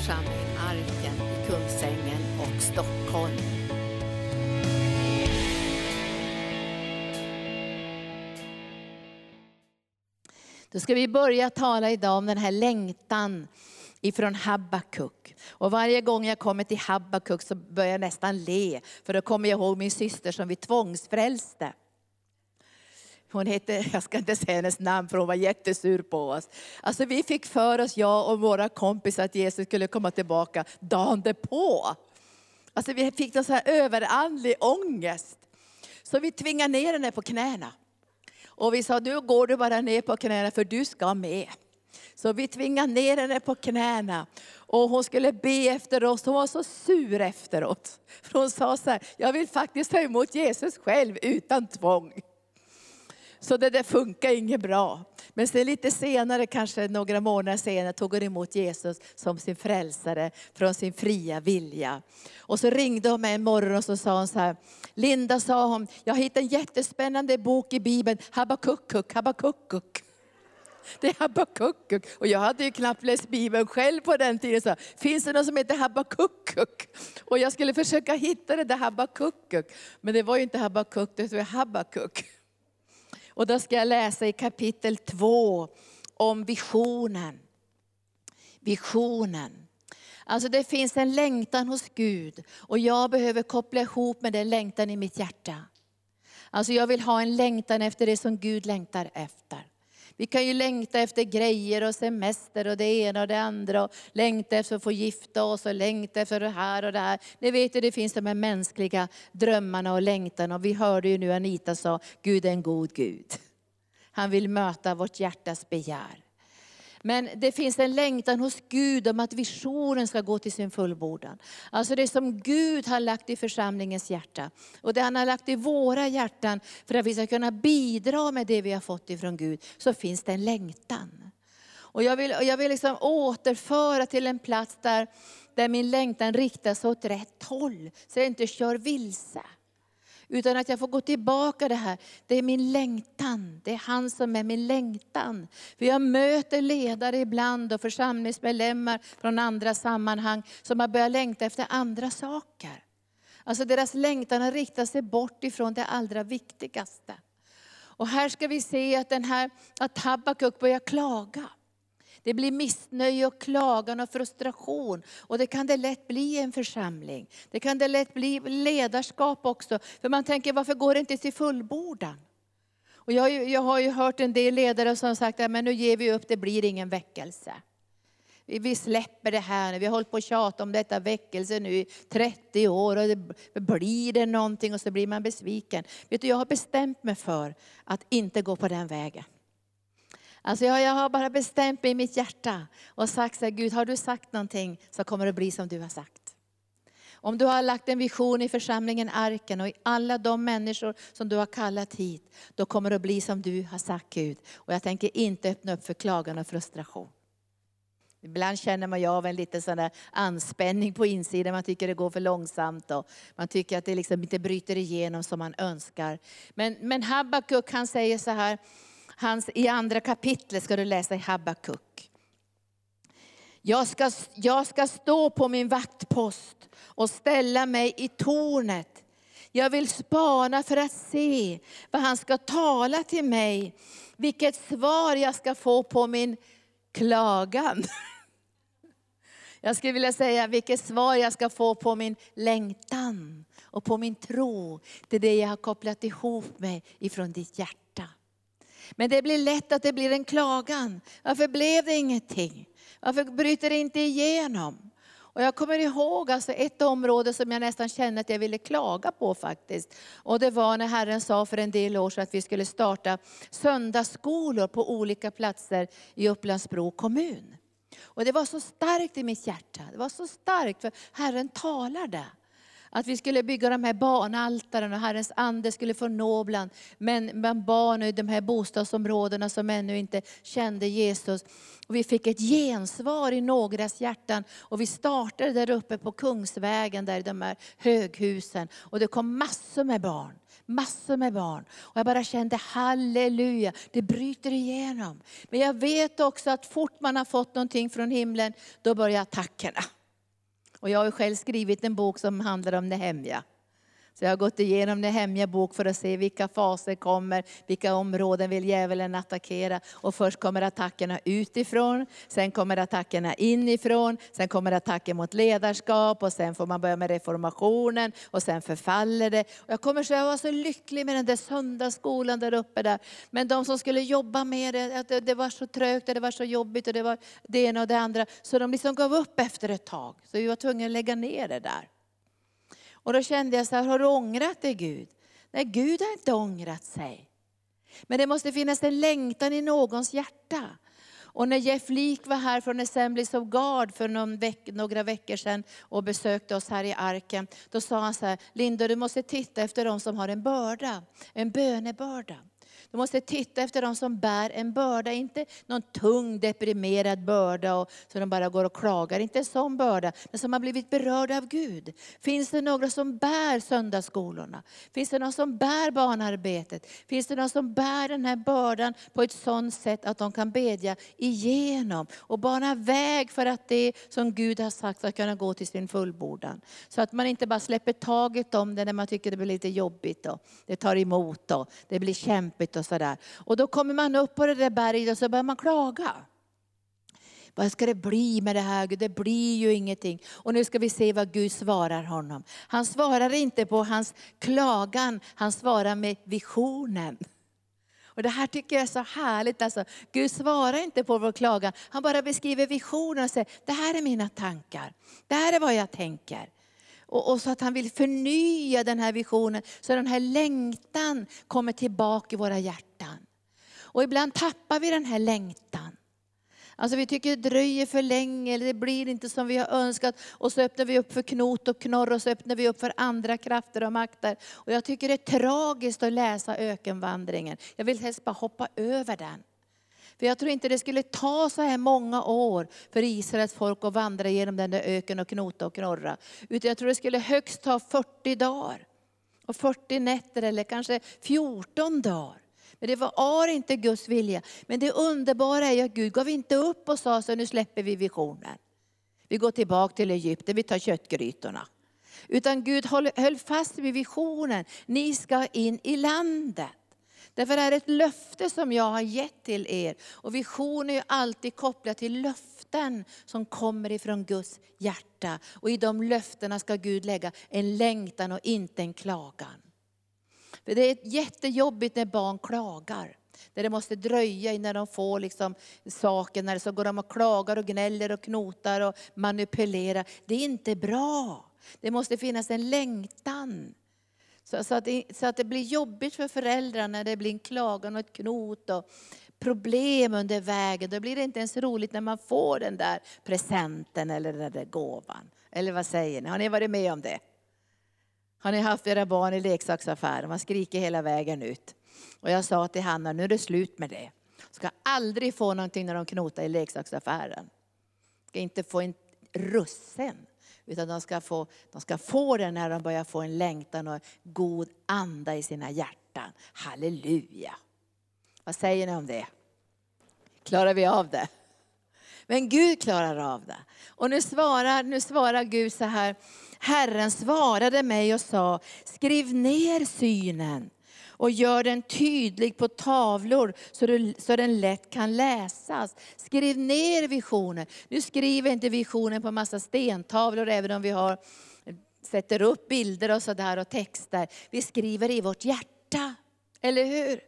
församling Arken i Kungsängen och Stockholm. Då ska vi börja tala idag om den här längtan ifrån Habakuk. Och varje gång jag kommer till Habakuk så börjar jag nästan le, för då kommer jag ihåg min syster som vi tvångsfrälste. Hon hette, jag ska inte säga hennes namn för hon var jättesur på oss. Alltså vi fick för oss, jag och våra kompisar, att Jesus skulle komma tillbaka dagen därpå. Alltså vi fick en så här överandlig ångest. Så vi tvingade ner henne på knäna. Och vi sa, nu går du bara ner på knäna för du ska med. Så vi tvingade ner henne på knäna. Och hon skulle be efter oss. Hon var så sur efteråt. För hon sa så här, jag vill faktiskt ta emot Jesus själv utan tvång. Så det där funkar inget bra. Men sen lite senare, kanske några månader senare, tog hon emot Jesus som sin frälsare från sin fria vilja. Och så ringde hon mig en morgon och så sa hon så här, Linda sa hon, jag har hittat en jättespännande bok i Bibeln, Habakukuk, Habakukuk. Det är Habakukuk. Och jag hade ju knappt läst Bibeln själv på den tiden. Så, Finns det någon som heter Habakukuk? Och jag skulle försöka hitta det där Habakukuk. Men det var ju inte Habakuk, det var Habakuk. Och då ska jag läsa i kapitel 2 om visionen. Visionen. Alltså det finns en längtan hos Gud och jag behöver koppla ihop med den längtan i mitt hjärta. Alltså jag vill ha en längtan efter det som Gud längtar efter. Vi kan ju längta efter grejer och semester och det ena och det andra. Och längta efter att få gifta oss och längta efter det här och det här. Ni vet ju, det finns de här mänskliga drömmarna och längtan. Och vi hörde ju nu Anita sa, Gud är en god Gud. Han vill möta vårt hjärtas begär. Men det finns en längtan hos Gud om att visionen ska gå till sin fullbordan. Alltså det som Gud har lagt i församlingens hjärta. Och det han har lagt i våra hjärtan för att vi ska kunna bidra med det vi har fått ifrån Gud. Så finns det en längtan. Och jag vill, jag vill liksom återföra till en plats där, där min längtan riktas åt rätt håll. Så jag inte kör vilse. Utan att jag får gå tillbaka det här. Det är min längtan. Det är han som är min längtan. För jag möter ledare ibland och församlingsmedlemmar från andra sammanhang som har börjat längta efter andra saker. Alltså deras längtan har riktat sig bort ifrån det allra viktigaste. Och här ska vi se att, den här, att Habakuk börjar klaga. Det blir missnöje och klagan och frustration. Och det kan det lätt bli i en församling. Det kan det lätt bli ledarskap också. För man tänker, varför går det inte till fullbordan? Och jag, jag har ju hört en del ledare som sagt, att nu ger vi upp, det blir ingen väckelse. Vi släpper det här, vi har hållit på att tjata om detta väckelse nu i 30 år och det blir det någonting och så blir man besviken. Vet du, jag har bestämt mig för att inte gå på den vägen. Alltså jag, jag har bara bestämt mig i mitt hjärta och sagt så här, Gud har du sagt någonting så kommer det bli som du har sagt. Om du har lagt en vision i församlingen Arken och i alla de människor som du har kallat hit, då kommer det att bli som du har sagt Gud. Och jag tänker inte öppna upp för klagan och frustration. Ibland känner man ju av en liten sån där anspänning på insidan, man tycker det går för långsamt och man tycker att det liksom inte bryter igenom som man önskar. Men, men Habakuk han säger så här, Hans, I andra kapitlet ska du läsa i Habakuk. Jag ska, jag ska stå på min vaktpost och ställa mig i tornet. Jag vill spana för att se vad han ska tala till mig. Vilket svar jag ska få på min klagan. Jag skulle vilja säga vilket svar jag ska få på min längtan och på min tro. till det jag har kopplat ihop med ifrån ditt hjärta. Men det blir lätt att det blir en klagan. Varför blev det ingenting? Varför bryter det inte igenom? Och jag kommer ihåg alltså ett område som jag nästan kände att jag ville klaga på faktiskt. Och det var när Herren sa för en del år sedan att vi skulle starta söndagsskolor på olika platser i Upplandsbro kommun. Och det var så starkt i mitt hjärta. Det var så starkt för Herren talade. Att vi skulle bygga de här barnaltaren och Herrens ande skulle få nå bland, men bland barn i de här bostadsområdena som ännu inte kände Jesus. Och vi fick ett gensvar i någras hjärtan och vi startade där uppe på Kungsvägen, där i de här höghusen. Och det kom massor med barn. massor med barn. Och jag bara kände halleluja, det bryter igenom. Men jag vet också att fort man har fått någonting från himlen, då börjar attackerna. Och jag har själv skrivit en bok som handlar om Nehemja. Så jag har gått igenom Nehemja bok för att se vilka faser kommer, vilka områden vill djävulen attackera. Och först kommer attackerna utifrån, sen kommer attackerna inifrån, sen kommer attacken mot ledarskap och sen får man börja med reformationen och sen förfaller det. Och jag kommer så jag var så lycklig med den där söndagsskolan där uppe där. Men de som skulle jobba med det, det, det var så trögt och det var så jobbigt och det var det ena och det andra. Så de liksom gav upp efter ett tag. Så vi var tvungna att lägga ner det där. Och då kände jag så här, har du ångrat dig Gud? Nej, Gud har inte ångrat sig. Men det måste finnas en längtan i någons hjärta. Och när Jeff Leek var här från Assemblies of God för någon veck, några veckor sedan och besökte oss här i arken, då sa han så här, Linda du måste titta efter de som har en börda, en bönebörda. Du måste titta efter de som bär en börda, inte någon tung deprimerad börda och, så de bara går och klagar. Inte en sån börda, men som har blivit berörda av Gud. Finns det några som bär söndagsskolorna? Finns det någon som bär barnarbetet? Finns det någon som bär den här bördan på ett sådant sätt att de kan bedja igenom och bana väg för att det som Gud har sagt ska kunna gå till sin fullbordan. Så att man inte bara släpper taget om det när man tycker det blir lite jobbigt. och Det tar emot, och det blir kämpigt och sådär. Och då kommer man upp på det där berget och så börjar man klaga. Vad ska det bli med det här? Det blir ju ingenting. Och nu ska vi se vad Gud svarar honom. Han svarar inte på hans klagan, han svarar med visionen. Och det här tycker jag är så härligt. Alltså, Gud svarar inte på vår klagan, han bara beskriver visionen och säger, det här är mina tankar. Det här är vad jag tänker. Och, och, så att han vill förnya den här visionen, så den här längtan kommer tillbaka i våra hjärtan. Och ibland tappar vi den här längtan. Alltså vi tycker det dröjer för länge, eller det blir inte som vi har önskat. Och så öppnar vi upp för knot och knorr och så öppnar vi upp för andra krafter och makter. Och jag tycker det är tragiskt att läsa ökenvandringen. Jag vill helst bara hoppa över den. För jag tror inte det skulle ta så här många år för Israels folk att vandra genom den där öken och knota och knorra. Utan jag tror det skulle högst ta 40 dagar. Och 40 nätter eller kanske 14 dagar. Men det var inte Guds vilja. Men det underbara är att Gud gav inte upp och sa så nu släpper vi visionen. Vi går tillbaka till Egypten, vi tar köttgrytorna. Utan Gud höll fast vid visionen. Ni ska in i landet. Därför är det ett löfte som jag har gett till er. Och vision är ju alltid kopplad till löften som kommer ifrån Guds hjärta. Och i de löftena ska Gud lägga en längtan och inte en klagan. För det är jättejobbigt när barn klagar. Där det måste dröja innan de får liksom sakerna. så går de och klagar och gnäller och knotar och manipulerar. Det är inte bra. Det måste finnas en längtan. Så, så, att det, så att det blir jobbigt för föräldrarna när det blir en klagan och ett knot och problem under vägen. Då blir det inte ens roligt när man får den där presenten eller den där gåvan. Eller vad säger ni? Har ni varit med om det? Har ni haft era barn i leksaksaffären? Man skriker hela vägen ut. Och jag sa till Hanna, nu är det slut med det. Ska aldrig få någonting när de knotar i leksaksaffären. Ska inte få en russin. Utan de ska, få, de ska få det när de börjar få en längtan och god anda i sina hjärtan. Halleluja! Vad säger ni om det? Klarar vi av det? Men Gud klarar av det. Och nu svarar, nu svarar Gud så här. Herren svarade mig och sa, skriv ner synen och gör den tydlig på tavlor så, du, så den lätt kan läsas. Skriv ner visionen. Nu skriver inte visionen på massa stentavlor även om vi har, sätter upp bilder och sådär och texter. Vi skriver i vårt hjärta, eller hur?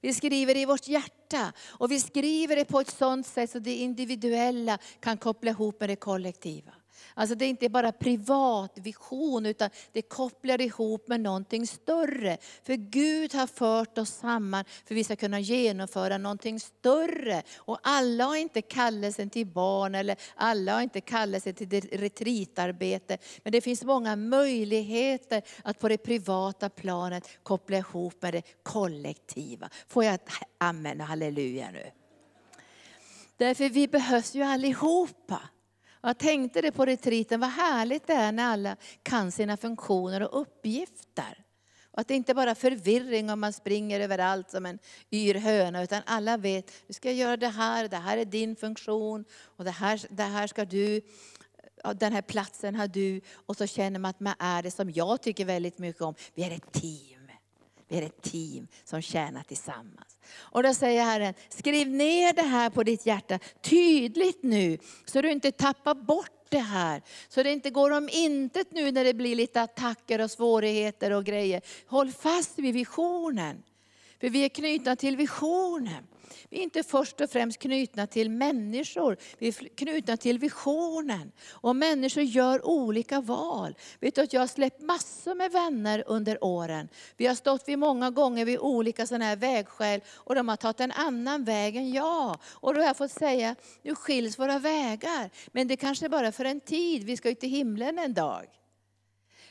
Vi skriver i vårt hjärta och vi skriver det på ett sådant sätt så det individuella kan koppla ihop med det kollektiva. Alltså det är inte bara privat vision utan det kopplar ihop med någonting större. För Gud har fört oss samman för att vi ska kunna genomföra någonting större. Och alla har inte kallelsen till barn eller alla har inte kallelsen till retreatarbete. Men det finns många möjligheter att på det privata planet koppla ihop med det kollektiva. Får jag ett amen och halleluja nu? Därför vi behövs ju allihopa. Jag tänkte det på retriten, vad härligt det är när alla kan sina funktioner och uppgifter. Och att det inte bara är förvirring om man springer överallt som en yr höna, utan alla vet, du ska göra det här, det här är din funktion, och det här, det här ska du, den här platsen har du. Och så känner man att man är det som jag tycker väldigt mycket om, vi är ett team. Vi är ett team som tjänar tillsammans. Och då säger Herren, skriv ner det här på ditt hjärta tydligt nu, så du inte tappar bort det här. Så det inte går om intet nu när det blir lite attacker och svårigheter och grejer. Håll fast vid visionen. För vi är knutna till visionen. Vi är inte först och främst knutna till människor, vi är knutna till visionen. Och människor gör olika val. Vet du att jag har släppt massor med vänner under åren. Vi har stått vid många gånger vid olika sådana här vägskäl och de har tagit en annan väg än jag. Och då har jag fått säga, nu skiljs våra vägar. Men det kanske bara för en tid, vi ska ju till himlen en dag.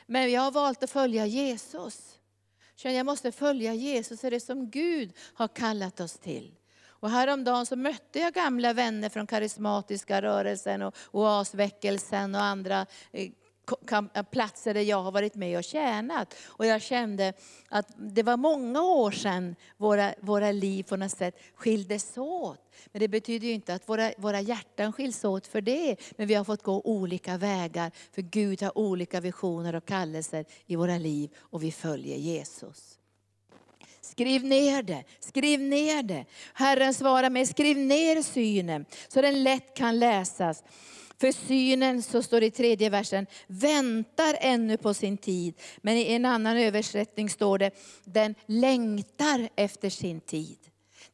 Men jag har valt att följa Jesus. Jag måste följa Jesus, det är det som Gud har kallat oss till. Och häromdagen så mötte jag gamla vänner från karismatiska rörelsen och oasväckelsen och andra eh, Eh, platser där jag har varit med och tjänat. Och jag kände att det var många år sedan våra, våra liv på något sätt skildes åt. Men det betyder ju inte att våra, våra hjärtan skiljs åt för det. Men vi har fått gå olika vägar, för Gud har olika visioner och kallelser i våra liv och vi följer Jesus. Skriv ner det, skriv ner det. Herren svarar mig, skriv ner synen så den lätt kan läsas. För synen, så står det i tredje versen, väntar ännu på sin tid. Men i en annan översättning står det, den längtar efter sin tid.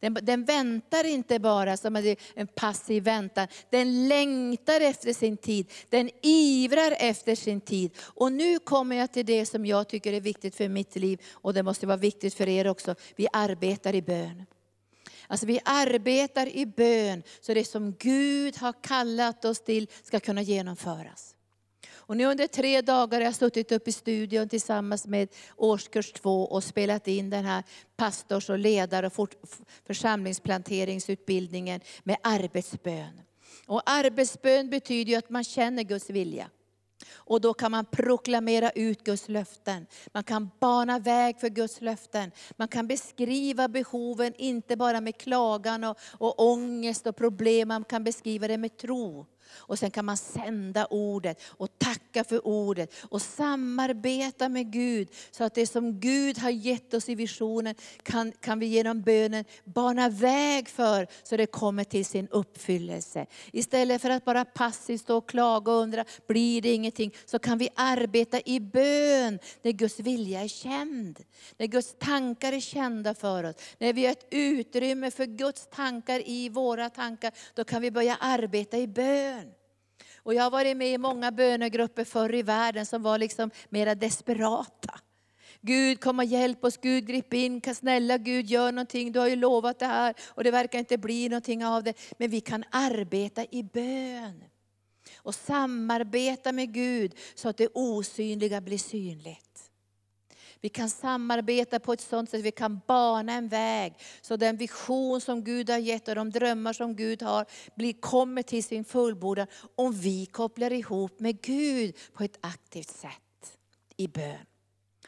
Den, den, väntar inte bara som en passiv väntan. Den längtar efter sin tid. Den ivrar efter sin tid. Och nu kommer jag till det som jag tycker är viktigt för mitt liv. Och det måste vara viktigt för er också. Vi arbetar i bön. Alltså vi arbetar i bön så det som Gud har kallat oss till ska kunna genomföras. Och nu under tre dagar har jag suttit upp i studion tillsammans med årskurs två och spelat in den här pastors och ledar och församlingsplanteringsutbildningen med arbetsbön. Och arbetsbön betyder ju att man känner Guds vilja. Och då kan man proklamera ut Guds löften. Man kan bana väg för Guds löften. Man kan beskriva behoven, inte bara med klagan och, och ångest och problem, man kan beskriva det med tro. Och sen kan man sända ordet och tacka för ordet och samarbeta med Gud. Så att det som Gud har gett oss i visionen kan, kan vi genom bönen bana väg för så det kommer till sin uppfyllelse. Istället för att bara passivt stå och klaga och undra, blir det ingenting? Så kan vi arbeta i bön när Guds vilja är känd. När Guds tankar är kända för oss. När vi har ett utrymme för Guds tankar i våra tankar, då kan vi börja arbeta i bön. Och jag har varit med i många bönegrupper förr i världen som var liksom mera desperata. Gud kom och hjälp oss, Gud grip in, snälla Gud gör någonting, du har ju lovat det här och det verkar inte bli någonting av det. Men vi kan arbeta i bön. Och samarbeta med Gud så att det osynliga blir synligt. Vi kan samarbeta på ett sådant sätt att vi kan bana en väg. Så den vision som Gud har gett och de drömmar som Gud har blir, kommer till sin fullbordan. Om vi kopplar ihop med Gud på ett aktivt sätt i bön.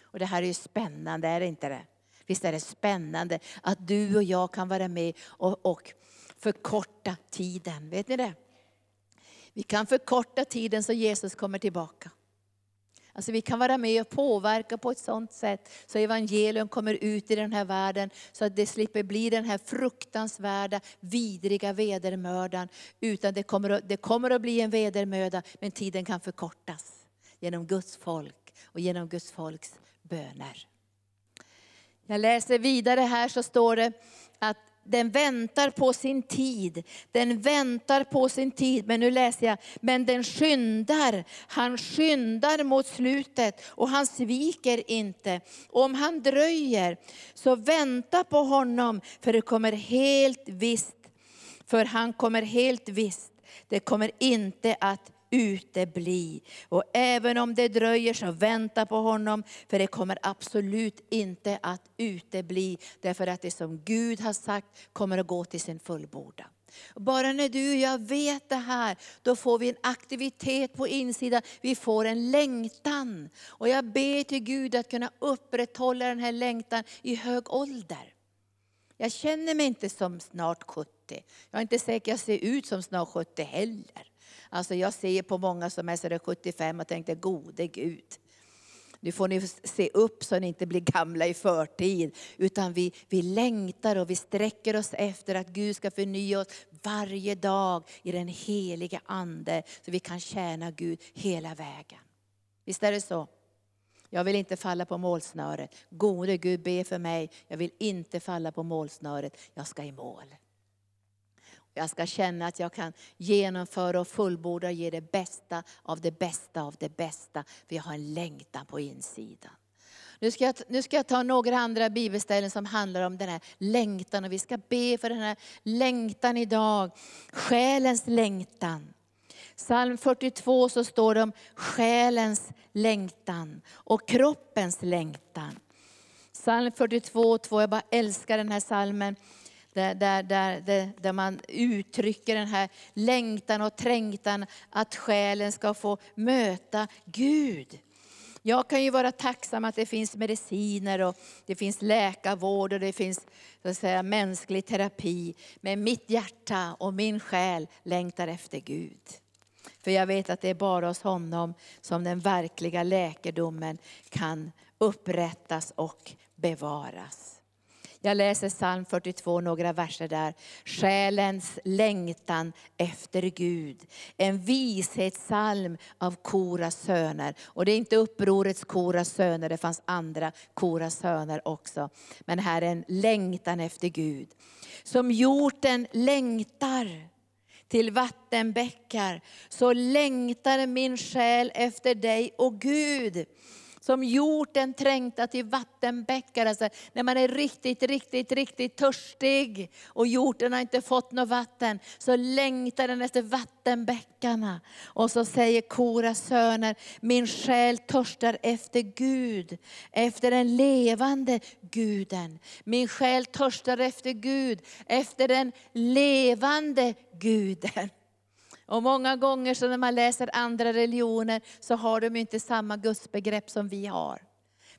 Och det här är ju spännande, är det inte det? Visst är det spännande att du och jag kan vara med och, och förkorta tiden. Vet ni det? Vi kan förkorta tiden så Jesus kommer tillbaka. Alltså vi kan vara med och påverka på ett sådant sätt så evangelium kommer ut i den här världen så att det slipper bli den här fruktansvärda, vidriga vedermödan. Utan det kommer, att, det kommer att bli en vedermöda men tiden kan förkortas genom Guds folk och genom Guds folks böner. Jag läser vidare här så står det att den väntar på sin tid. Den väntar på sin tid. Men nu läser jag, men den skyndar. Han skyndar mot slutet och han sviker inte. Och om han dröjer, så vänta på honom, för det kommer helt visst. För han kommer helt visst. Det kommer inte att utebli. Och även om det dröjer så vänta på honom, för det kommer absolut inte att utebli. Därför att det som Gud har sagt kommer att gå till sin fullbordan. Bara när du och jag vet det här, då får vi en aktivitet på insidan. Vi får en längtan. Och jag ber till Gud att kunna upprätthålla den här längtan i hög ålder. Jag känner mig inte som snart 70. Jag är inte säker att jag ser ut som snart 70 heller. Alltså jag ser på många som är sådär 75 och tänkte, gode Gud. Nu får ni se upp så ni inte blir gamla i förtid. Utan vi, vi längtar och vi sträcker oss efter att Gud ska förnya oss varje dag i den heliga Ande. Så vi kan tjäna Gud hela vägen. Visst är det så? Jag vill inte falla på målsnöret. Gode Gud, be för mig. Jag vill inte falla på målsnöret. Jag ska i mål. Jag ska känna att jag kan genomföra och fullborda och ge det bästa av det bästa av det bästa. För jag har en längtan på insidan. Nu ska, jag, nu ska jag ta några andra bibelställen som handlar om den här längtan. Och vi ska be för den här längtan idag. Själens längtan. Psalm 42 så står det om själens längtan och kroppens längtan. Psalm 42, 2, jag bara älskar den här salmen. Där, där, där, där, man uttrycker den här längtan och trängtan att själen ska få möta Gud. Jag kan ju vara tacksam att det finns mediciner och det finns läkarvård och det finns så att säga, mänsklig terapi. Men mitt hjärta och min själ längtar efter Gud. För jag vet att det är bara hos honom som den verkliga läkedomen kan upprättas och bevaras. Jag läser psalm 42, några verser där. Själens längtan efter Gud. En vishetssalm av Koras söner. Och det är inte upprorets Koras söner, det fanns andra Koras söner också. Men här är en längtan efter Gud. Som hjorten längtar till vattenbäckar, så längtar min själ efter dig, och Gud. Som hjorten trängtar till vattenbäckar. Alltså när man är riktigt, riktigt, riktigt törstig och hjorten har inte fått något vatten, så längtar den efter vattenbäckarna. Och så säger Koras söner, min själ törstar efter Gud, efter den levande guden. Min själ törstar efter Gud, efter den levande guden. Och många gånger så när man läser andra religioner så har de inte samma gudsbegrepp som vi har.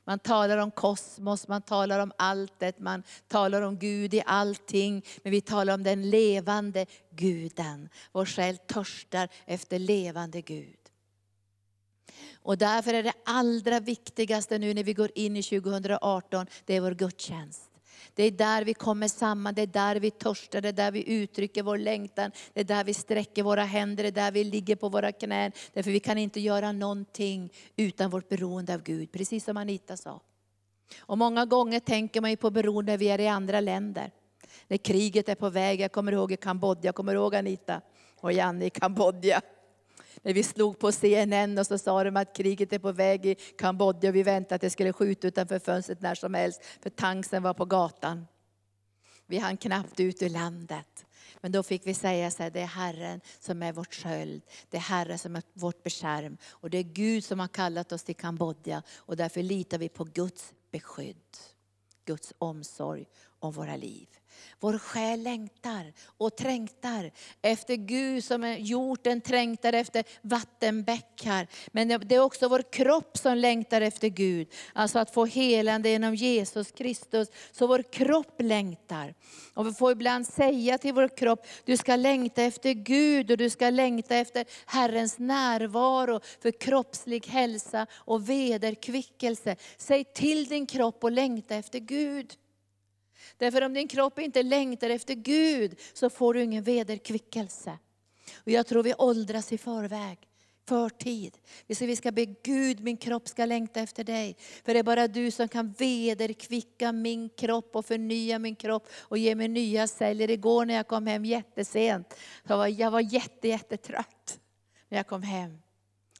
Man talar om kosmos, man talar om alltet, man talar om Gud i allting. Men vi talar om den levande guden. Vår själ törstar efter levande Gud. Och därför är det allra viktigaste nu när vi går in i 2018, det är vår gudstjänst. Det är där vi kommer samman, det är där vi törstar, det är där vi uttrycker vår längtan. Det är där vi sträcker våra händer, det är där vi ligger på våra knän. Därför vi kan inte göra någonting utan vårt beroende av Gud, precis som Anita sa. Och många gånger tänker man ju på beroende när vi är i andra länder. När kriget är på väg, jag kommer ihåg i Kambodja, jag kommer ihåg Anita och Janne i Kambodja när vi slog på CNN och så sa de att kriget är på väg i Kambodja och vi väntade att det skulle skjuta utanför fönstret när som helst, för tanksen var på gatan. Vi hann knappt ut ur landet. Men då fick vi säga så här, det är Herren som är vårt sköld. Det är Herren som är vårt beskärm. Och det är Gud som har kallat oss till Kambodja. Och därför litar vi på Guds beskydd. Guds omsorg om våra liv. Vår själ längtar och trängtar efter Gud som är trängtar efter vattenbäckar. Men det är också vår kropp som längtar efter Gud. Alltså att få helande genom Jesus Kristus. Så vår kropp längtar. Och vi får ibland säga till vår kropp, du ska längta efter Gud och du ska längta efter Herrens närvaro för kroppslig hälsa och vederkvickelse. Säg till din kropp och längta efter Gud. Därför om din kropp inte längtar efter Gud så får du ingen vederkvickelse. Och jag tror vi åldras i förväg, förtid. Vi ska, vi ska be Gud, min kropp ska längta efter dig. För det är bara du som kan vederkvicka min kropp och förnya min kropp och ge mig nya celler. Igår när jag kom hem jättesent, jag var jag var jätte, jättetrött när jag kom hem.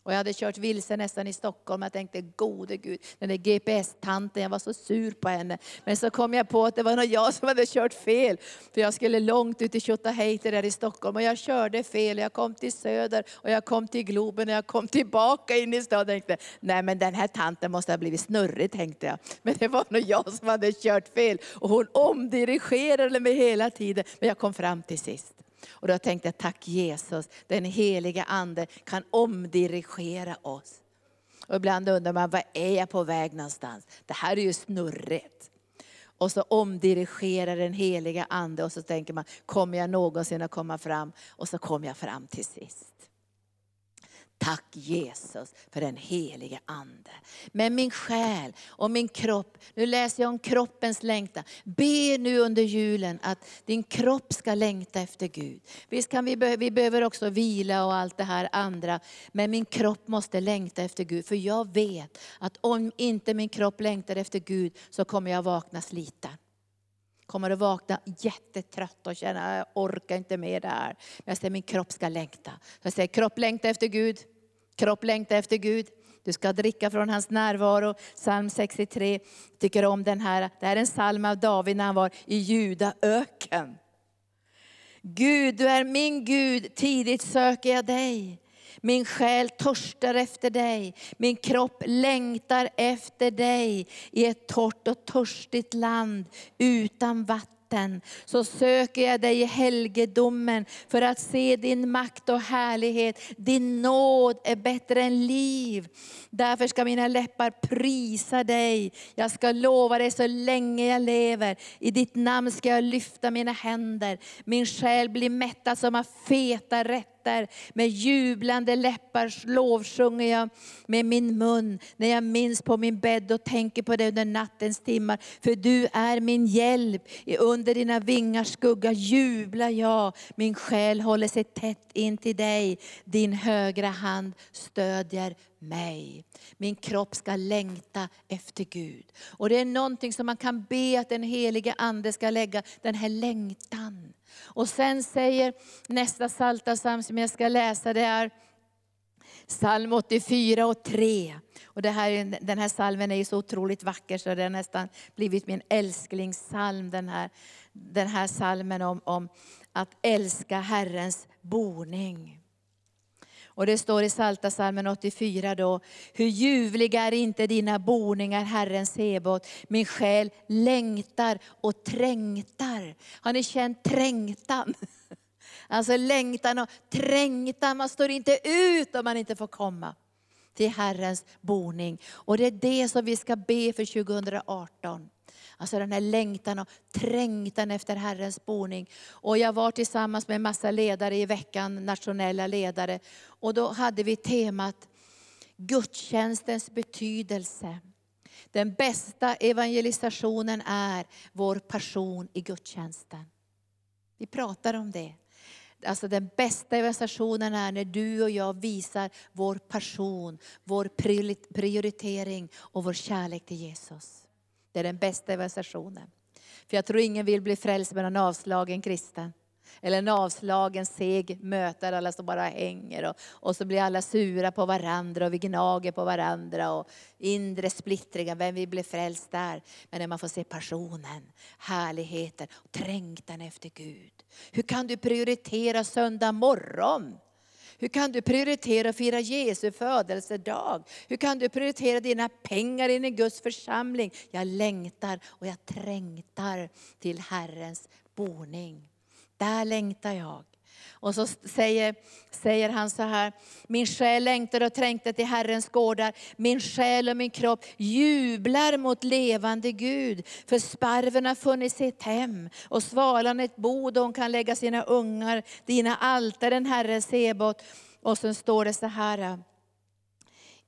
Och jag hade kört vilse nästan i Stockholm. Jag tänkte, gode Gud, den där GPS-tanten, jag var så sur på henne. Men så kom jag på att det var nog jag som hade kört fel. För jag skulle långt ut i Tjotahejti där i Stockholm. Och jag körde fel. Jag kom till Söder och jag kom till Globen och jag kom tillbaka in i stan. Och tänkte, nej men den här tanten måste ha blivit snurrig, tänkte jag. Men det var nog jag som hade kört fel. Och hon omdirigerade mig hela tiden. Men jag kom fram till sist. Och då tänkte jag, tack Jesus, den heliga Ande kan omdirigera oss. Och ibland undrar man, var är jag på väg någonstans? Det här är ju snurrigt. Och så omdirigerar den heliga Ande och så tänker man, kommer jag någonsin att komma fram? Och så kommer jag fram till sist. Tack Jesus för den helige Ande. Men min själ och min kropp, nu läser jag om kroppens längtan. Be nu under julen att din kropp ska längta efter Gud. Visst kan vi, vi behöver också vila och allt det här andra. Men min kropp måste längta efter Gud. För jag vet att om inte min kropp längtar efter Gud så kommer jag vakna sliten kommer att vakna jättetrött och känna att jag orkar inte med det här. Men jag säger min kropp ska längta. Jag säger kropp längta efter Gud, Kropp längtar efter Gud. Du ska dricka från hans närvaro. Psalm 63. Tycker om den här. Det här är en psalm av David när han var i Juda öken. Gud, du är min Gud, tidigt söker jag dig. Min själ törstar efter dig, min kropp längtar efter dig i ett torrt och törstigt land utan vatten natten så söker jag dig i helgedomen för att se din makt och härlighet. Din nåd är bättre än liv. Därför ska mina läppar prisa dig. Jag ska lova dig så länge jag lever. I ditt namn ska jag lyfta mina händer. Min själ blir mättad som av feta rätter rätter. Med jublande läppar lovsjunger jag med min mun när jag minns på min bädd och tänker på dig under nattens timmar. För du är min hjälp. Under dina vingars skugga jublar jag. Min själ håller sig tätt in till dig. Din högra hand stödjer mig. Min kropp ska längta efter Gud. Och det är någonting som man kan be att den helige Ande ska lägga, den här längtan. Och sen säger nästa psaltarpsalm som jag ska läsa, det är psalm 84 och 3. Och det här, den här salmen är så otroligt vacker så det har nästan blivit min älsklingssalm. Den här, den här salmen om, om att älska Herrens boning. Och det står i Psaltarpsalmen 84 då, hur ljuvliga är inte dina boningar, Herren Sebot. Min själ längtar och trängtar. Har ni känt trängtan? Alltså längtan och trängtan, man står inte ut om man inte får komma till Herrens boning. Och det är det som vi ska be för 2018. Alltså den här längtan och trängtan efter Herrens boning. Och jag var tillsammans med en massa ledare i veckan, nationella ledare. Och då hade vi temat gudstjänstens betydelse. Den bästa evangelisationen är vår passion i gudstjänsten. Vi pratar om det. Alltså den bästa evangelisationen är när du och jag visar vår passion, vår prioritering och vår kärlek till Jesus. Det är den bästa versionen. För jag tror ingen vill bli frälst med en avslagen kristen. Eller en avslagen seg mötare, alla som bara hänger. Och, och så blir alla sura på varandra och vi gnager på varandra. Och inre splittringar, vem vill bli frälst där? Men när man får se passionen, härligheten, trängtan efter Gud. Hur kan du prioritera söndag morgon? Hur kan du prioritera att fira Jesu födelsedag? Hur kan du prioritera dina pengar in i Guds församling? Jag längtar och jag trängtar till Herrens boning. Där längtar jag. Och så säger, säger han så här, min själ längtar och trängtar till Herrens gårdar. Min själ och min kropp jublar mot levande Gud. För sparven har funnit sitt hem och svalan ett bo där hon kan lägga sina ungar. Dina altaren Herre Sebot. Och så står det så här,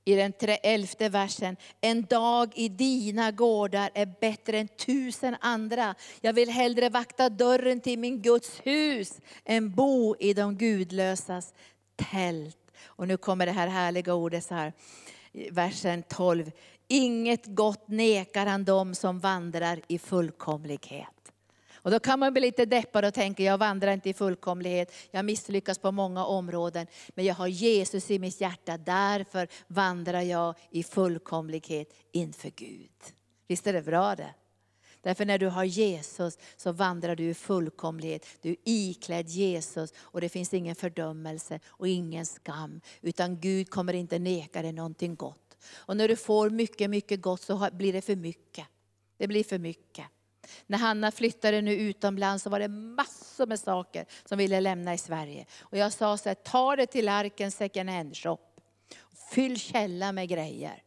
i den elfte versen. En dag i dina gårdar är bättre än tusen andra. Jag vill hellre vakta dörren till min Guds hus än bo i de gudlösas tält. Och nu kommer det här härliga ordet så här, versen 12. Inget gott nekar han dem som vandrar i fullkomlighet. Och då kan man bli lite deppad och tänka, jag vandrar inte i fullkomlighet, jag misslyckas på många områden. Men jag har Jesus i mitt hjärta, därför vandrar jag i fullkomlighet inför Gud. Visst är det bra det? Därför när du har Jesus så vandrar du i fullkomlighet. Du är iklädd Jesus och det finns ingen fördömelse och ingen skam. Utan Gud kommer inte neka dig någonting gott. Och när du får mycket, mycket gott så blir det för mycket. Det blir för mycket. När Hanna flyttade nu utomlands så var det massor med saker som ville lämna i Sverige. Och jag sa så här, ta det till Arken second hand shop. Fyll källan med grejer.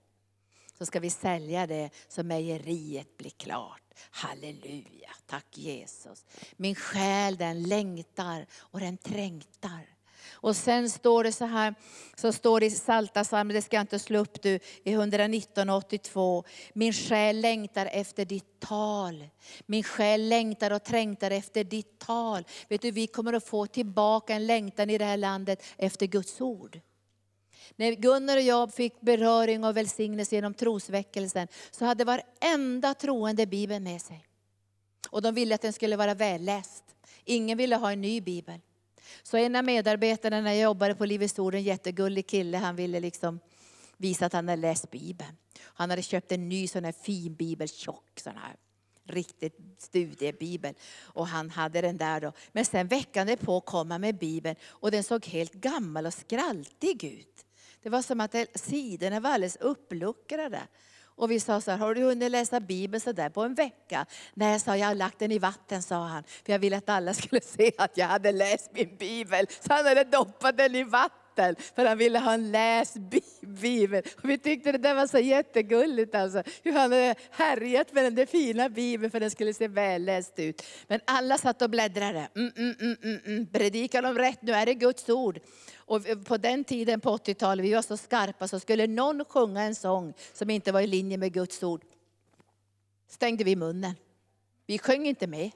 Så ska vi sälja det så mejeriet blir klart. Halleluja, tack Jesus. Min själ den längtar och den trängtar. Och sen står det så här, så står det i Psaltarpsalmen, det ska jag inte slå upp du, i 119.82. Min själ längtar efter ditt tal. Min själ längtar och trängtar efter ditt tal. Vet du, vi kommer att få tillbaka en längtan i det här landet efter Guds ord. När Gunnar och jag fick beröring och välsignelse genom trosväckelsen, så hade varenda troende Bibeln med sig. Och de ville att den skulle vara välläst. Ingen ville ha en ny bibel. Så en av medarbetarna när jag jobbade på Livets Ord, en jättegullig kille, han ville liksom visa att han hade läst Bibeln. Han hade köpt en ny sån här fin bibel, tjock sån här riktigt studiebibel. Och han hade den där då. Men sen veckan på kom han med bibeln och den såg helt gammal och skraltig ut. Det var som att sidorna var alldeles uppluckrade. Och vi sa så här, har du hunnit läsa Bibeln så där på en vecka? Nej, jag sa jag har lagt den i vatten, sa han. För jag ville att alla skulle se att jag hade läst min Bibel. Så han hade doppat den i vatten, för han ville ha en läst Bibel. Och vi tyckte det där var så jättegulligt alltså. Hur han hade härjat med den där fina Bibeln för den skulle se välläst ut. Men alla satt och bläddrade. Mm, mm, mm, mm. mm. Predikar de rätt? Nu är det Guds ord. Och på den tiden på 80-talet, vi var så skarpa, så skulle någon sjunga en sång som inte var i linje med Guds ord, stängde vi munnen. Vi sjöng inte med.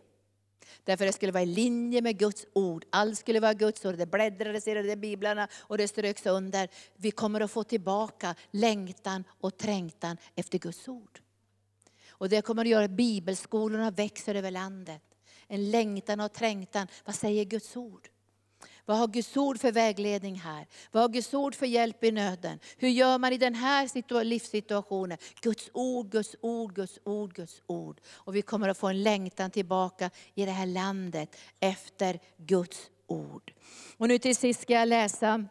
Därför det skulle vara i linje med Guds ord. Allt skulle vara Guds ord. Det bläddrades i de biblarna och det ströks under. Vi kommer att få tillbaka längtan och trängtan efter Guds ord. Och det kommer att göra att bibelskolorna växer över landet. En längtan och trängtan. Vad säger Guds ord? Vad har Guds ord för vägledning här? Vad har Guds ord för hjälp i nöden? Hur gör man i den här livssituationen? Guds ord, Guds ord, Guds ord, Guds ord. Och vi kommer att få en längtan tillbaka i det här landet efter Guds ord. Och nu till sist ska jag läsa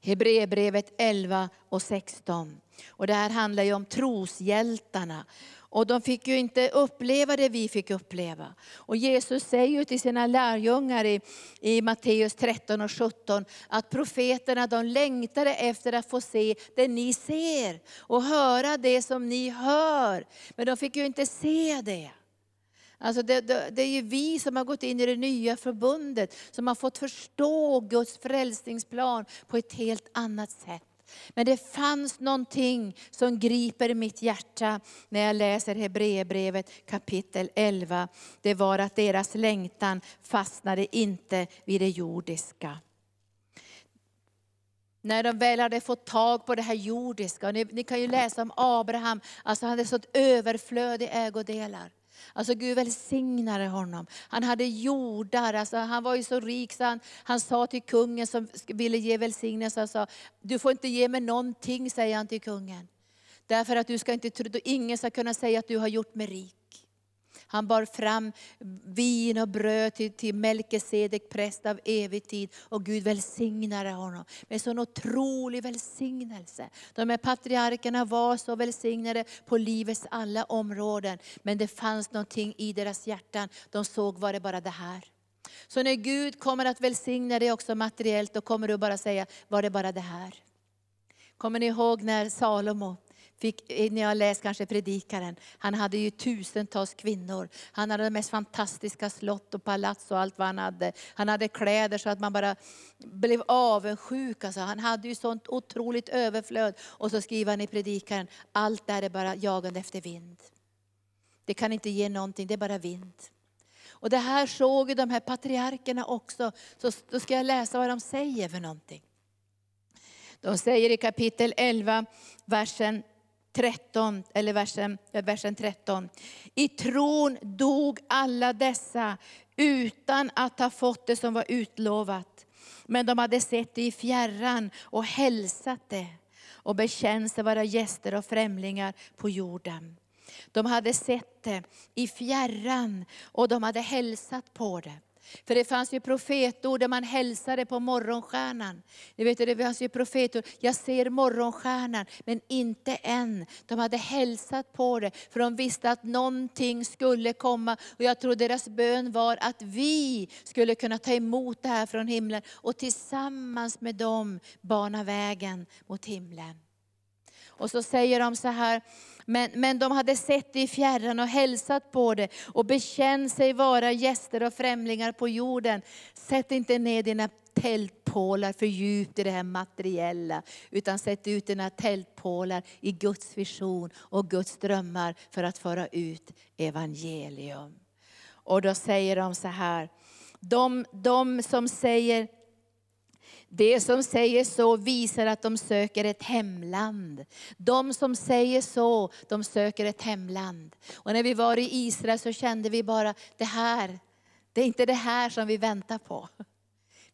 Hebreerbrevet 11 och 16. Och det här handlar ju om troshjältarna. Och de fick ju inte uppleva det vi fick uppleva. Och Jesus säger ju till sina lärjungar i, i Matteus 13 och 17 att profeterna de längtade efter att få se det ni ser och höra det som ni hör. Men de fick ju inte se det. Alltså det, det, det, är ju vi som har gått in i det nya förbundet, som har fått förstå Guds frälsningsplan på ett helt annat sätt. Men det fanns någonting som griper mitt hjärta när jag läser Hebreerbrevet kapitel 11. Det var att deras längtan fastnade inte vid det jordiska. När de väl hade fått tag på det här jordiska, ni, ni kan ju läsa om Abraham, alltså han hade sånt överflöd i ägodelar. Alltså Gud välsignade honom. Han hade jordar, alltså han var ju så rik så han, han sa till kungen som ville ge välsignelse, han sa, du får inte ge mig någonting, säger han till kungen. Därför att du ska inte tro, ingen ska kunna säga att du har gjort mig rik. Han bar fram vin och bröd till, till Melkesedek, präst av evig tid. Och Gud välsignade honom med sån otrolig välsignelse. De här patriarkerna var så välsignade på livets alla områden. Men det fanns någonting i deras hjärtan. De såg, var det bara det här? Så när Gud kommer att välsigna dig också materiellt, då kommer du bara säga, var det bara det här? Kommer ni ihåg när Salomo Fick, eh, ni har läst kanske predikaren. Han hade ju tusentals kvinnor. Han hade de mest fantastiska slott och palats och allt vad han hade. Han hade kläder så att man bara blev avundsjuk. Alltså, han hade ju sånt otroligt överflöd. Och så skriver han i predikaren, allt där är bara jagande efter vind. Det kan inte ge någonting, det är bara vind. Och det här såg ju de här patriarkerna också. Så då ska jag läsa vad de säger för någonting. De säger i kapitel 11, versen 13, eller versen, eh, versen 13. I tron dog alla dessa utan att ha fått det som var utlovat. Men de hade sett det i fjärran och hälsat det och bekänt sig vara gäster och främlingar på jorden. De hade sett det i fjärran och de hade hälsat på det. För det fanns ju profetord där man hälsade på morgonstjärnan. Ni vet, det fanns ju profetord, jag ser morgonstjärnan, men inte än. De hade hälsat på det, för de visste att någonting skulle komma. Och jag tror deras bön var att vi skulle kunna ta emot det här från himlen och tillsammans med dem bana vägen mot himlen. Och så säger de så här, men, men de hade sett det i fjärran och hälsat på det och bekänt sig vara gäster och främlingar på jorden. Sätt inte ner dina tältpålar för djupt i det här materiella, utan sätt ut dina tältpålar i Guds vision och Guds drömmar för att föra ut evangelium. Och då säger de så här, de, de som säger det som säger så visar att de söker ett hemland. De som säger så, de söker ett hemland. Och när vi var i Israel så kände vi bara, det här, det är inte det här som vi väntar på.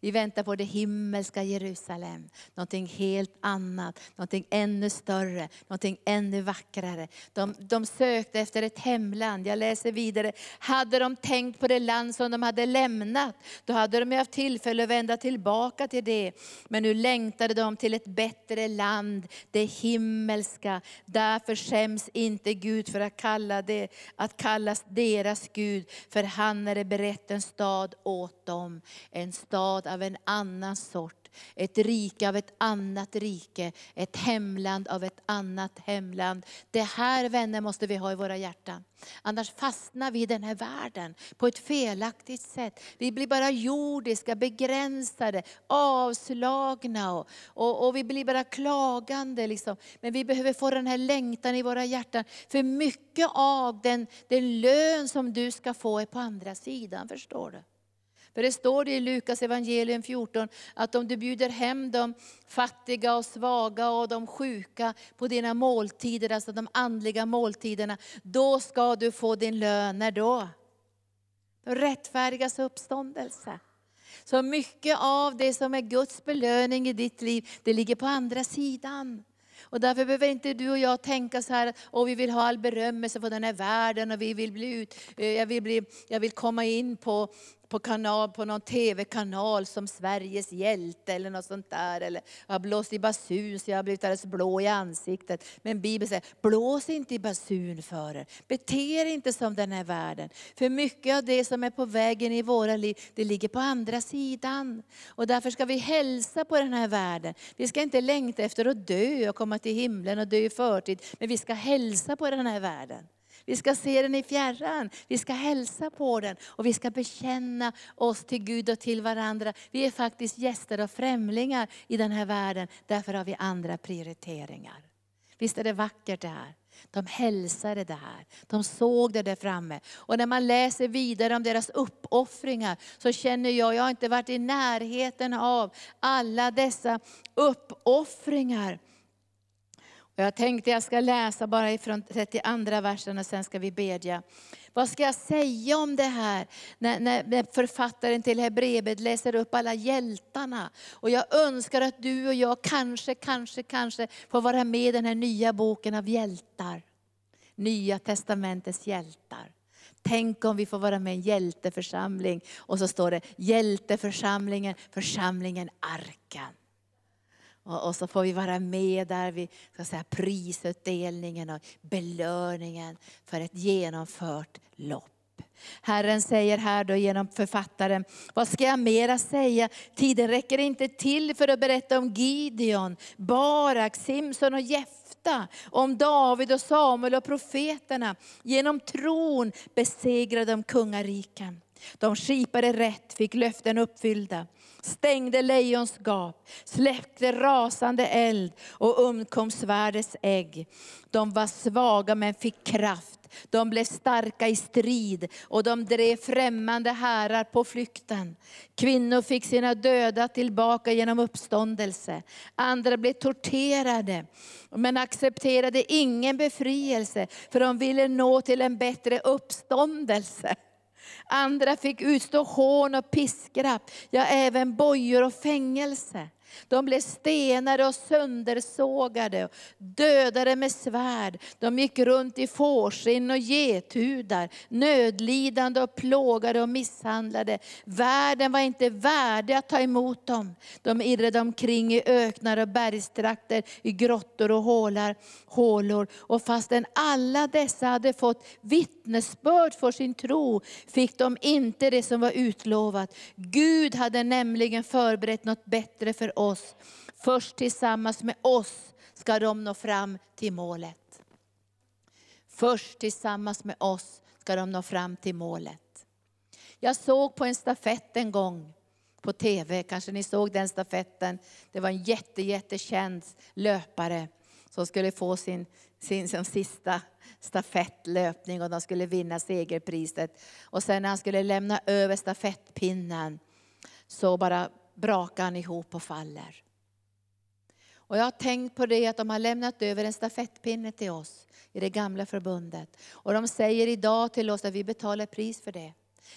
Vi väntar på det himmelska Jerusalem. Någonting helt annat, någonting ännu större, någonting ännu vackrare. De, de sökte efter ett hemland. Jag läser vidare. Hade de tänkt på det land som de hade lämnat, då hade de haft tillfälle att vända tillbaka till det. Men nu längtade de till ett bättre land, det himmelska. Därför skäms inte Gud för att, kalla det, att kallas deras Gud, för han är berett en stad åt dem. En stad av en annan sort. Ett rike av ett annat rike, ett hemland av ett annat hemland. Det här vänner måste vi ha i våra hjärtan. Annars fastnar vi i den här världen på ett felaktigt sätt. Vi blir bara jordiska, begränsade, avslagna och, och, och vi blir bara klagande. Liksom. Men vi behöver få den här längtan i våra hjärtan. För mycket av den, den lön som du ska få är på andra sidan, förstår du. För det står i Lukas evangelium 14 att om du bjuder hem de fattiga och svaga och de sjuka på dina måltider, alltså de andliga måltiderna, då ska du få din lön. När då? De rättfärdigas uppståndelse. Så mycket av det som är Guds belöning i ditt liv, det ligger på andra sidan. Och därför behöver inte du och jag tänka så här, och vi vill ha all berömmelse för den här världen och vi vill bli ut, eh, jag vill, bli, jag vill komma in på, på, kanal, på någon tv-kanal som Sveriges hjälte eller något sånt där. Eller jag har blåst i basun så jag har blivit alldeles blå i ansiktet. Men Bibeln säger, blås inte i basun för er. Bete er inte som den här världen. För mycket av det som är på vägen i våra liv, det ligger på andra sidan. Och därför ska vi hälsa på den här världen. Vi ska inte längta efter att dö och komma till himlen och dö i förtid. Men vi ska hälsa på den här världen. Vi ska se den i fjärran, vi ska hälsa på den och vi ska bekänna oss till Gud och till varandra. Vi är faktiskt gäster och främlingar i den här världen, därför har vi andra prioriteringar. Visst är det vackert det här? De hälsade det här. De såg det där framme. Och när man läser vidare om deras uppoffringar så känner jag, jag har inte varit i närheten av alla dessa uppoffringar jag tänkte jag ska läsa bara ifrån 32 versen och sen ska vi bedja. Vad ska jag säga om det här? När, när författaren till Hebreerbrevet läser upp alla hjältarna. Och jag önskar att du och jag kanske, kanske, kanske får vara med i den här nya boken av hjältar. Nya testamentets hjältar. Tänk om vi får vara med i en hjälteförsamling. Och så står det hjälteförsamlingen, församlingen Arken. Och, och, så får vi vara med där vid ska säga, prisutdelningen och belöningen för ett genomfört lopp. Herren säger här då genom författaren, vad ska jag mera säga? Tiden räcker inte till för att berätta om Gideon, Barak, Simson och Jefta, om David och Samuel och profeterna. Genom tron besegrade de kungariken. De skipade rätt, fick löften uppfyllda stängde lejons gap, släckte rasande eld och undkom svärdets ägg. De var svaga men fick kraft. De blev starka i strid och de drev främmande härar på flykten. Kvinnor fick sina döda tillbaka genom uppståndelse. Andra blev torterade men accepterade ingen befrielse för de ville nå till en bättre uppståndelse. Andra fick utstå hån och piskrapp, ja även bojor och fängelse. De blev stenade och söndersågade, dödade med svärd. De gick runt i fårskinn och gethudar, nödlidande och plågade och misshandlade. Världen var inte värdig att ta emot dem. De irrade omkring i öknar och bergstrakter, i grottor och hålar, hålor. Och fastän alla dessa hade fått vittnesbörd för sin tro, fick de inte det som var utlovat. Gud hade nämligen förberett något bättre för oss oss. Först tillsammans med oss ska de nå fram till målet. Först tillsammans med oss ska de nå fram till målet. Jag såg på en stafett en gång på TV, kanske ni såg den stafetten. Det var en jätte, jättekänd löpare som skulle få sin, sin, sin sista stafettlöpning och de skulle vinna segerpriset. Och sen när han skulle lämna över stafettpinnen så bara brakar han ihop och faller. Och jag har tänkt på det att de har lämnat över en stafettpinne till oss i det gamla förbundet. Och de säger idag till oss att vi betalar pris för det.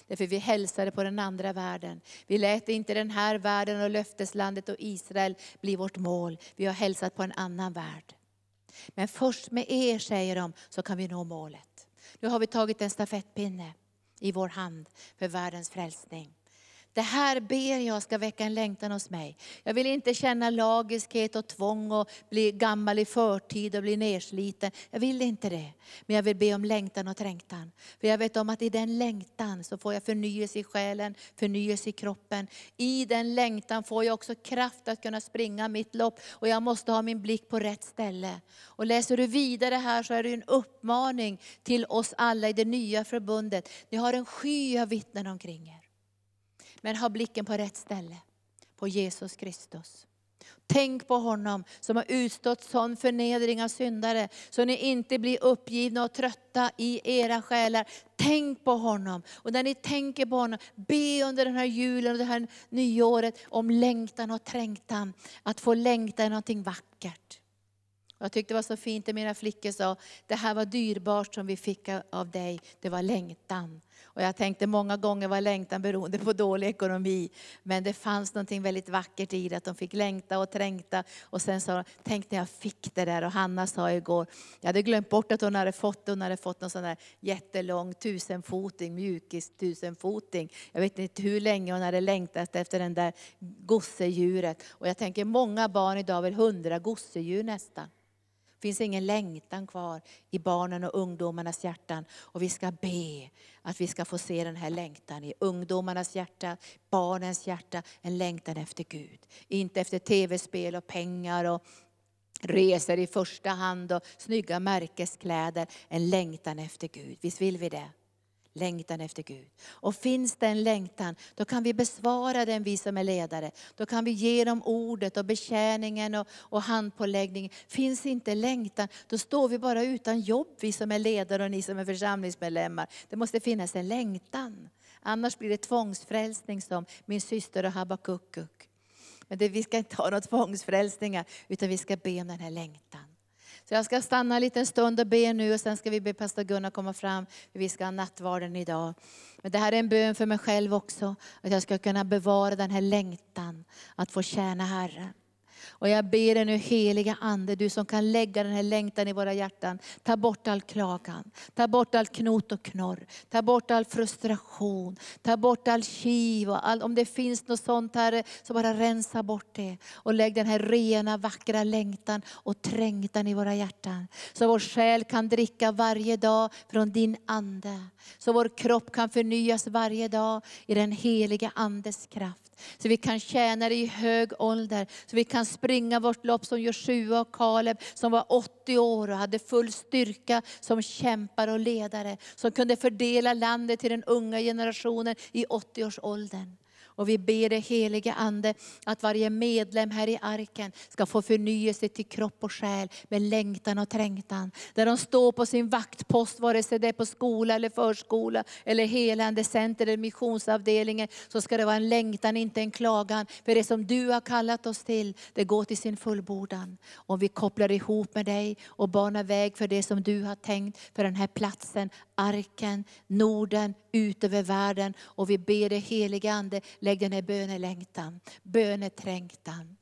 Därför vi hälsade på den andra världen. Vi lät inte den här världen och löfteslandet och Israel bli vårt mål. Vi har hälsat på en annan värld. Men först med er, säger de, så kan vi nå målet. Nu har vi tagit en stafettpinne i vår hand för världens frälsning. Det här ber jag ska väcka en längtan hos mig. Jag vill inte känna lagiskhet och tvång och bli gammal i förtid och bli nersliten. Jag vill inte det. Men jag vill be om längtan och trängtan. För jag vet om att i den längtan så får jag förnyelse i själen, förnyelse i kroppen. I den längtan får jag också kraft att kunna springa mitt lopp. Och jag måste ha min blick på rätt ställe. Och läser du vidare här så är det en uppmaning till oss alla i det nya förbundet. Ni har en sky av vittnen omkring er. Men ha blicken på rätt ställe, på Jesus Kristus. Tänk på honom som har utstått sån förnedring av syndare, så ni inte blir uppgivna och trötta i era själar. Tänk på honom. Och när ni tänker på honom, be under den här julen och det här nyåret om längtan och trängtan. Att få längta är någonting vackert. Jag tyckte det var så fint när mina flickor sa, det här var dyrbart som vi fick av dig, det var längtan. Och jag tänkte många gånger var längtan beroende på dålig ekonomi. Men det fanns något väldigt vackert i det, att de fick längta och trängta. Och sen sa de, tänk när jag fick det där. Och Hanna sa igår, jag hade glömt bort att hon hade fått det. Hon hade fått någon sån där jättelång tusenfoting, mjukis tusenfoting. Jag vet inte hur länge hon hade längtat efter den där gosedjuret. Och jag tänker många barn idag vill hundra gosedjur nästan. Det finns ingen längtan kvar i barnen och ungdomarnas hjärtan. Och vi ska be att vi ska få se den här längtan i ungdomarnas hjärta, barnens hjärta. En längtan efter Gud. Inte efter tv-spel och pengar och resor i första hand och snygga märkeskläder. En längtan efter Gud. Visst vill vi det? Längtan efter Gud. Och finns det en längtan, då kan vi besvara den vi som är ledare. Då kan vi ge dem ordet och betjäningen och, och handpåläggningen. Finns inte längtan, då står vi bara utan jobb vi som är ledare och ni som är församlingsmedlemmar. Det måste finnas en längtan. Annars blir det tvångsfrälsning som min syster och Habakukuk. Men det, vi ska inte ha några tvångsfrälsningar, utan vi ska be om den här längtan. Så jag ska stanna en liten stund och be nu och sen ska vi be pastor Gunnar komma fram. Vi ska ha nattvarden idag. Men det här är en bön för mig själv också. Att jag ska kunna bevara den här längtan att få tjäna Herren. Och jag ber dig nu heliga Ande, du som kan lägga den här längtan i våra hjärtan. Ta bort all klagan, ta bort all knot och knorr, ta bort all frustration, ta bort all kiv och all, om det finns något sånt här, så bara rensa bort det. Och lägg den här rena, vackra längtan och trängtan i våra hjärtan. Så vår själ kan dricka varje dag från din Ande. Så vår kropp kan förnyas varje dag i den heliga Andes kraft. Så vi kan tjäna dig i hög ålder. Så vi kan springa vårt lopp som Joshua och Kaleb som var 80 år och hade full styrka som kämpar och ledare. Som kunde fördela landet till den unga generationen i 80-årsåldern. Och vi ber dig helige Ande att varje medlem här i arken ska få förnyelse till kropp och själ med längtan och trängtan. Där de står på sin vaktpost, vare sig det är på skola eller förskola eller helande center eller missionsavdelningen, så ska det vara en längtan, inte en klagan. För det som du har kallat oss till, det går till sin fullbordan. Om vi kopplar ihop med dig och banar väg för det som du har tänkt för den här platsen, arken, Norden, ut över världen. Och vi ber dig Helige Ande, lägg den här bönelängtan, böneträngtan.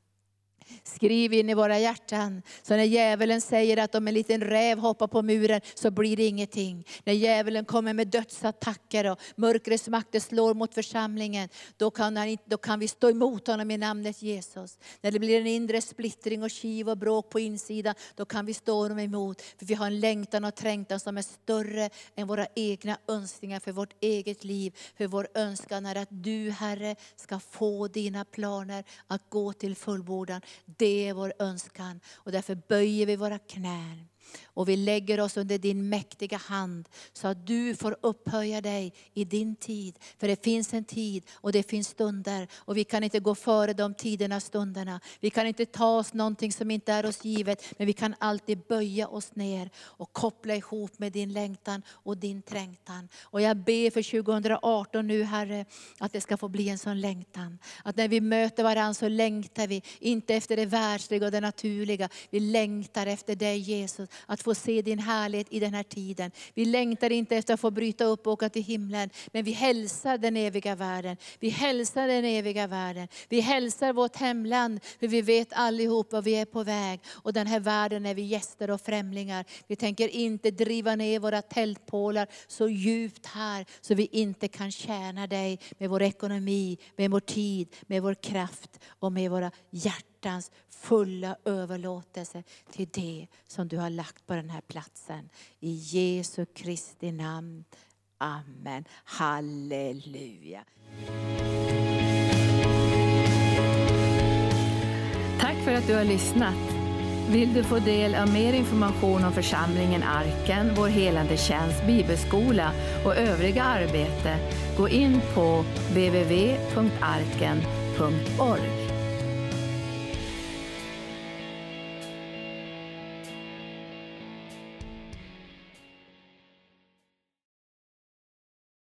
Skriv in i våra hjärtan. Så när djävulen säger att om en liten räv hoppar på muren så blir det ingenting. När djävulen kommer med dödsattacker och mörkrets makter slår mot församlingen, då kan, han, då kan vi stå emot honom i namnet Jesus. När det blir en inre splittring och kiv och bråk på insidan, då kan vi stå honom emot. För vi har en längtan och trängtan som är större än våra egna önskningar för vårt eget liv. För vår önskan är att du Herre ska få dina planer att gå till fullbordan. Det är vår önskan och därför böjer vi våra knän. Och vi lägger oss under din mäktiga hand så att du får upphöja dig i din tid. För det finns en tid och det finns stunder och vi kan inte gå före de tiderna stunderna. Vi kan inte ta oss någonting som inte är oss givet men vi kan alltid böja oss ner och koppla ihop med din längtan och din trängtan. Och jag ber för 2018 nu Herre att det ska få bli en sån längtan. Att när vi möter varandra så längtar vi inte efter det världsliga och det naturliga. Vi längtar efter dig Jesus. Att få se din härlighet i den här tiden. Vi längtar inte efter att få bryta upp och åka till himlen, men vi hälsar den eviga världen. Vi hälsar den eviga världen. Vi hälsar vårt hemland, för vi vet allihop var vi är på väg. Och den här världen är vi gäster och främlingar. Vi tänker inte driva ner våra tältpålar så djupt här, så vi inte kan tjäna dig med vår ekonomi, med vår tid, med vår kraft och med våra hjärtans fulla överlåtelse till det som du har lagt på den här platsen. I Jesu Kristi namn. Amen. Halleluja. Tack för att du har lyssnat. Vill du få del av mer information om församlingen Arken, vår helande tjänst, bibelskola och övriga arbete, gå in på www.arken.org.